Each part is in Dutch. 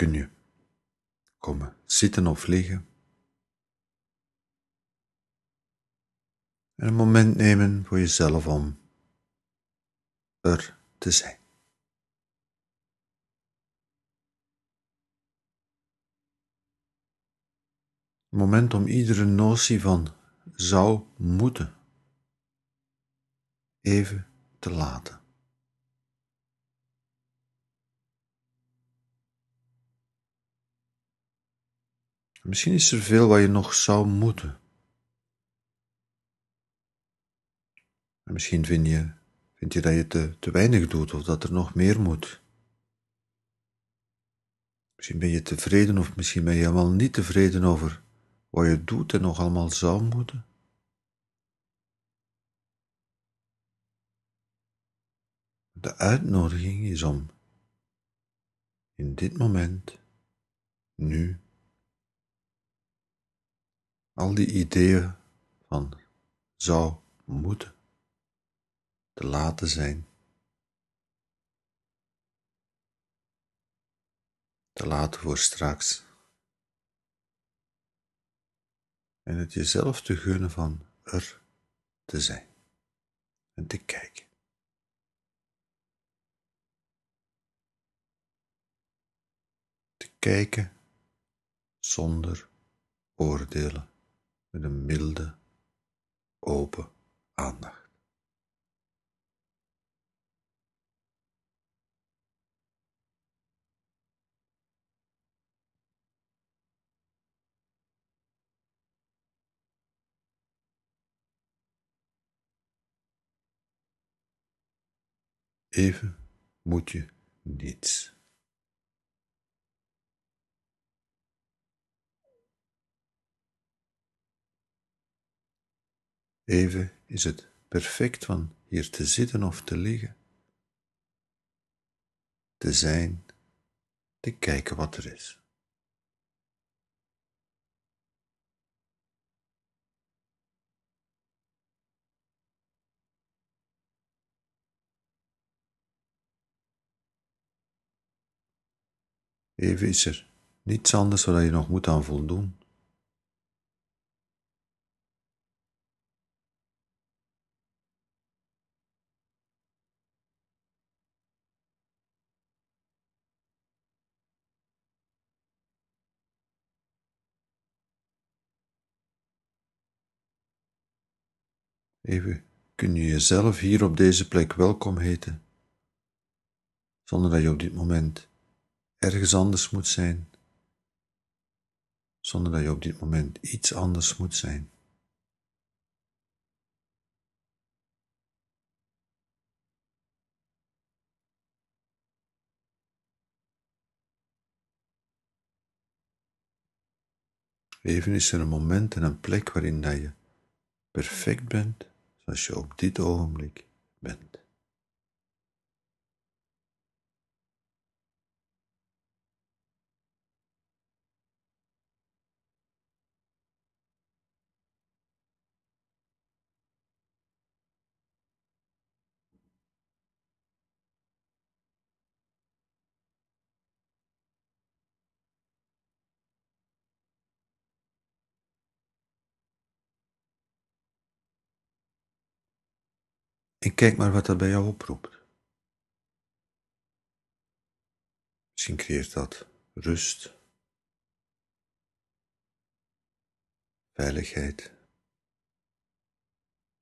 kun je komen zitten of liggen. En een moment nemen voor jezelf om er te zijn. Een moment om iedere notie van zou moeten even te laten. Misschien is er veel wat je nog zou moeten. En misschien vind je, vind je dat je te, te weinig doet of dat er nog meer moet. Misschien ben je tevreden of misschien ben je helemaal niet tevreden over wat je doet en nog allemaal zou moeten. De uitnodiging is om in dit moment, nu, al die ideeën van zou moeten te laten zijn. Te laten voor straks. En het jezelf te gunnen van er te zijn en te kijken. Te kijken zonder oordelen, met een milde, open aandacht. Even moet je niets. Even is het perfect van hier te zitten of te liggen, te zijn, te kijken wat er is. Even is er niets anders waar je nog moet aan voldoen. Even kun je jezelf hier op deze plek welkom heten, zonder dat je op dit moment ergens anders moet zijn, zonder dat je op dit moment iets anders moet zijn. Even is er een moment en een plek waarin dat je perfect bent zoals je op dit ogenblik bent. En kijk maar wat dat bij jou oproept. Misschien creëert dat rust, veiligheid,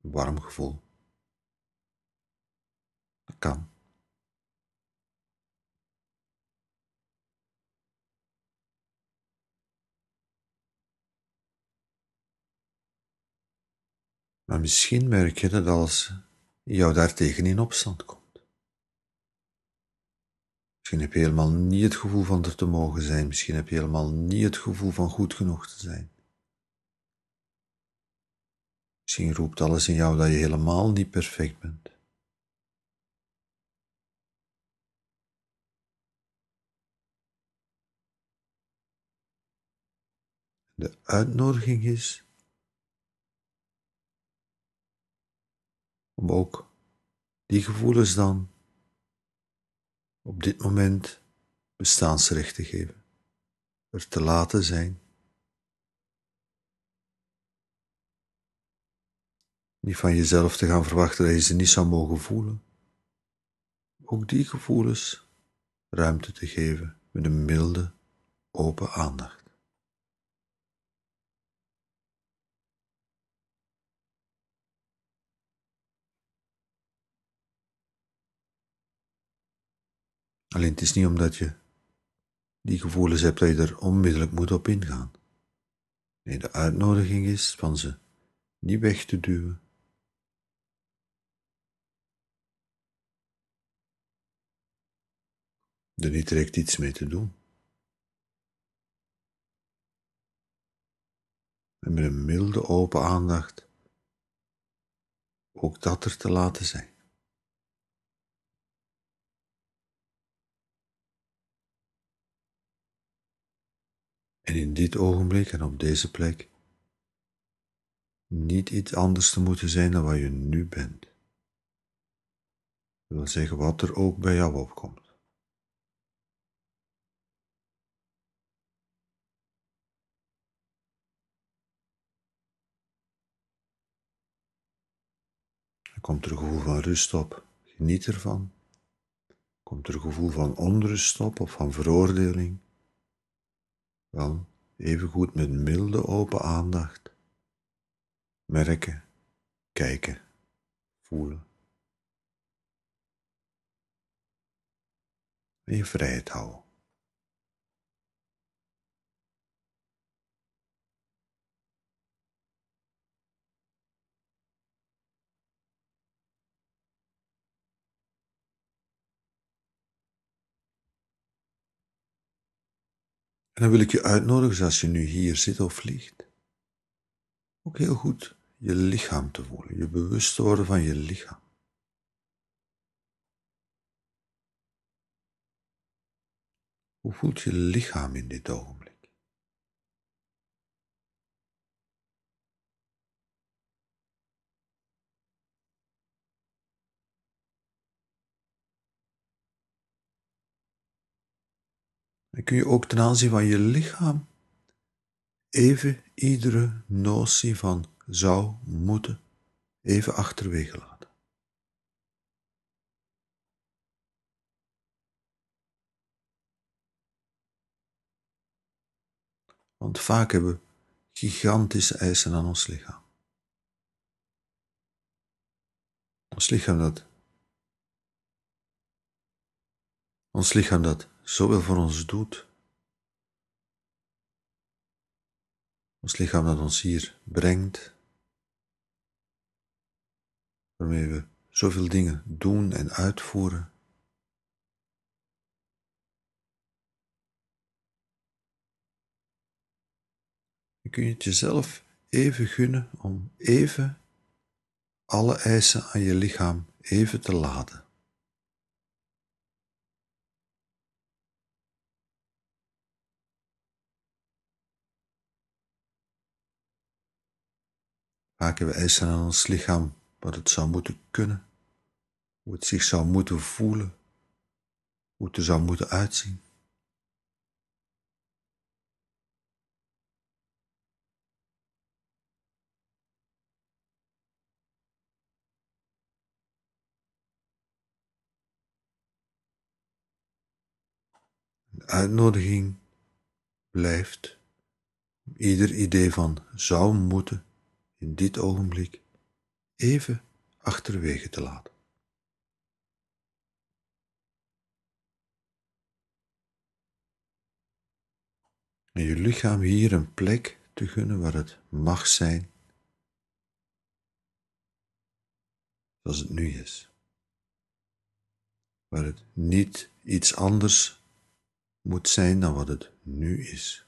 een warm gevoel. Dat kan. Maar misschien merk je dat als jou daartegen in opstand komt. Misschien heb je helemaal niet het gevoel van er te mogen zijn, misschien heb je helemaal niet het gevoel van goed genoeg te zijn. Misschien roept alles in jou dat je helemaal niet perfect bent. De uitnodiging is om ook die gevoelens dan op dit moment bestaansrecht te geven. er te laten zijn. Niet van jezelf te gaan verwachten dat je ze niet zou mogen voelen. Ook die gevoelens ruimte te geven met een milde, open aandacht. Alleen het is niet omdat je die gevoelens hebt dat je er onmiddellijk moet op ingaan. Nee, de uitnodiging is van ze niet weg te duwen. Er niet direct iets mee te doen. En met een milde open aandacht ook dat er te laten zijn. En in dit ogenblik en op deze plek niet iets anders te moeten zijn dan wat je nu bent. Dat wil zeggen wat er ook bij jou opkomt. Er komt er een gevoel van rust op, geniet ervan. Komt er een gevoel van onrust op of van veroordeling? Wel, evengoed met milde open aandacht. Merken, kijken, voelen. En je vrijheid houden. En dan wil ik je uitnodigen, zoals je nu hier zit of vliegt, ook heel goed je lichaam te voelen, je bewust te worden van je lichaam. Hoe voelt je lichaam in dit ogenblik? Dan kun je ook ten aanzien van je lichaam even iedere notie van zou moeten even achterwege laten. Want vaak hebben we gigantische eisen aan ons lichaam. Ons lichaam dat. Ons lichaam dat zoveel voor ons doet. Ons lichaam dat ons hier brengt. Waarmee we zoveel dingen doen en uitvoeren. Je het jezelf even gunnen om even alle eisen aan je lichaam even te laden. Hebben we eisen aan ons lichaam wat het zou moeten kunnen, hoe het zich zou moeten voelen, hoe het er zou moeten uitzien. De uitnodiging blijft ieder idee van zou moeten in dit ogenblik even achterwege te laten. En je lichaam hier een plek te gunnen waar het mag zijn zoals het nu is. Waar het niet iets anders moet zijn dan wat het nu is.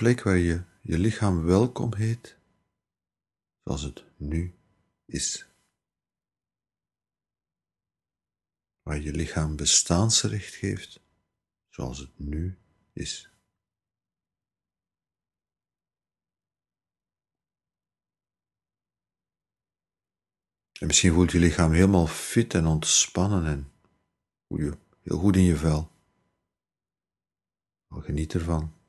Plek waar je je lichaam welkom heet zoals het nu is. Waar je lichaam bestaansrecht geeft zoals het nu is. En misschien voelt je lichaam helemaal fit en ontspannen en voel je heel goed in je vel. Geniet ervan.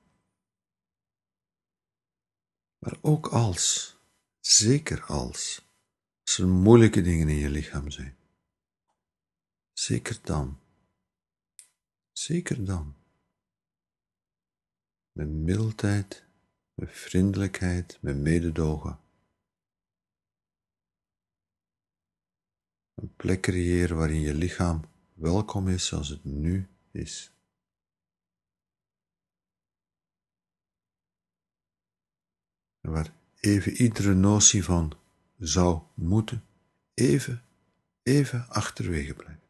Maar ook als, zeker als, als er moeilijke dingen in je lichaam zijn. Zeker dan. Zeker dan. Met mildheid, met vriendelijkheid, met mededogen. Een plek creëren waarin je lichaam welkom is zoals het nu is. Waar even iedere notie van zou moeten even, even achterwege blijft.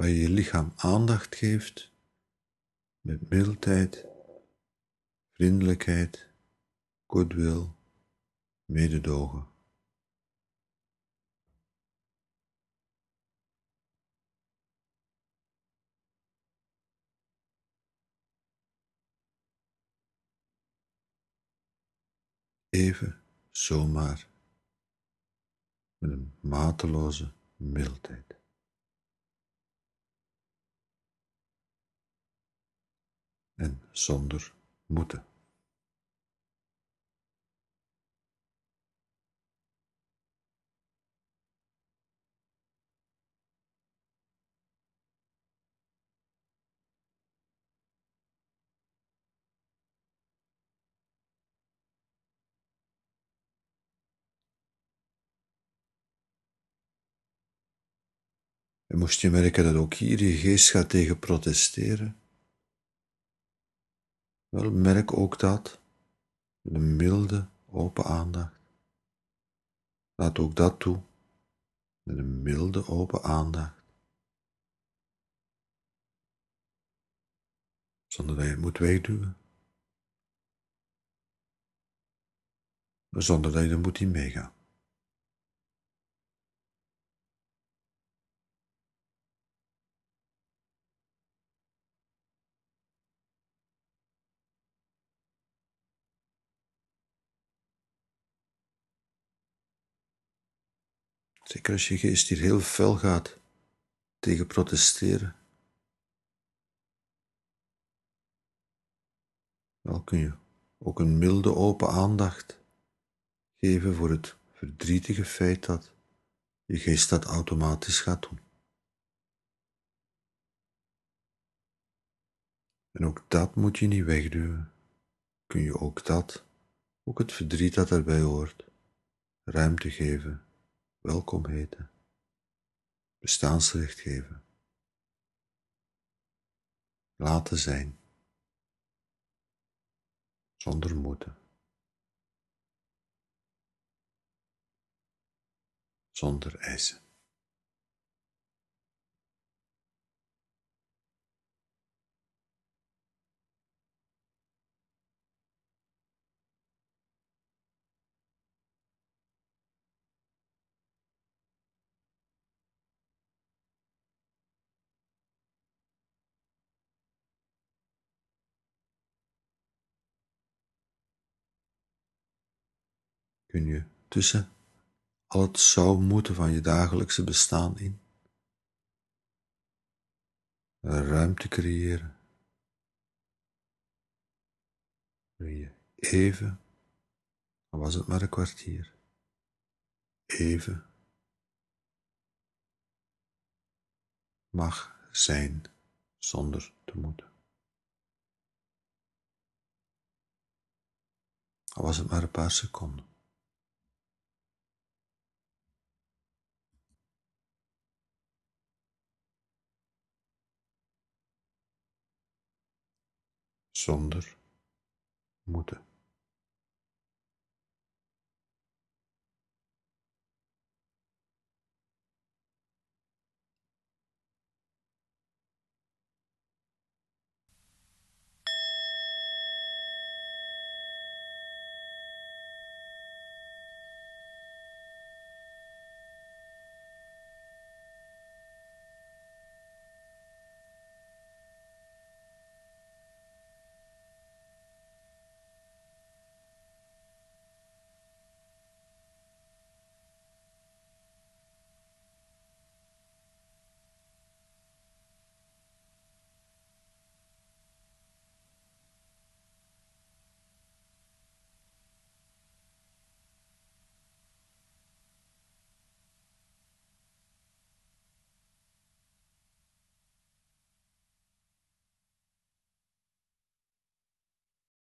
waar je je lichaam aandacht geeft met mildheid, vriendelijkheid, goodwill, mededogen. Even zomaar met een mateloze mildheid. en zonder moeten. Moest je merken dat ook hier je geest gaat tegen protesteren, wel, merk ook dat, met een milde, open aandacht. Laat ook dat toe, met een milde, open aandacht. Zonder dat je het moet wegduwen. Zonder dat je er moet in meegaan. Zeker als je geest hier heel fel gaat tegen protesteren. Wel kun je ook een milde open aandacht geven voor het verdrietige feit dat je geest dat automatisch gaat doen. En ook dat moet je niet wegduwen. Kun je ook dat, ook het verdriet dat daarbij hoort, ruimte geven welkom heten, bestaansrecht geven, laten zijn, zonder moeten, zonder eisen. Kun je tussen al het zou moeten van je dagelijkse bestaan in ruimte creëren. Wil je even, al was het maar een kwartier, even mag zijn zonder te moeten. Al was het maar een paar seconden. Zonder moeten.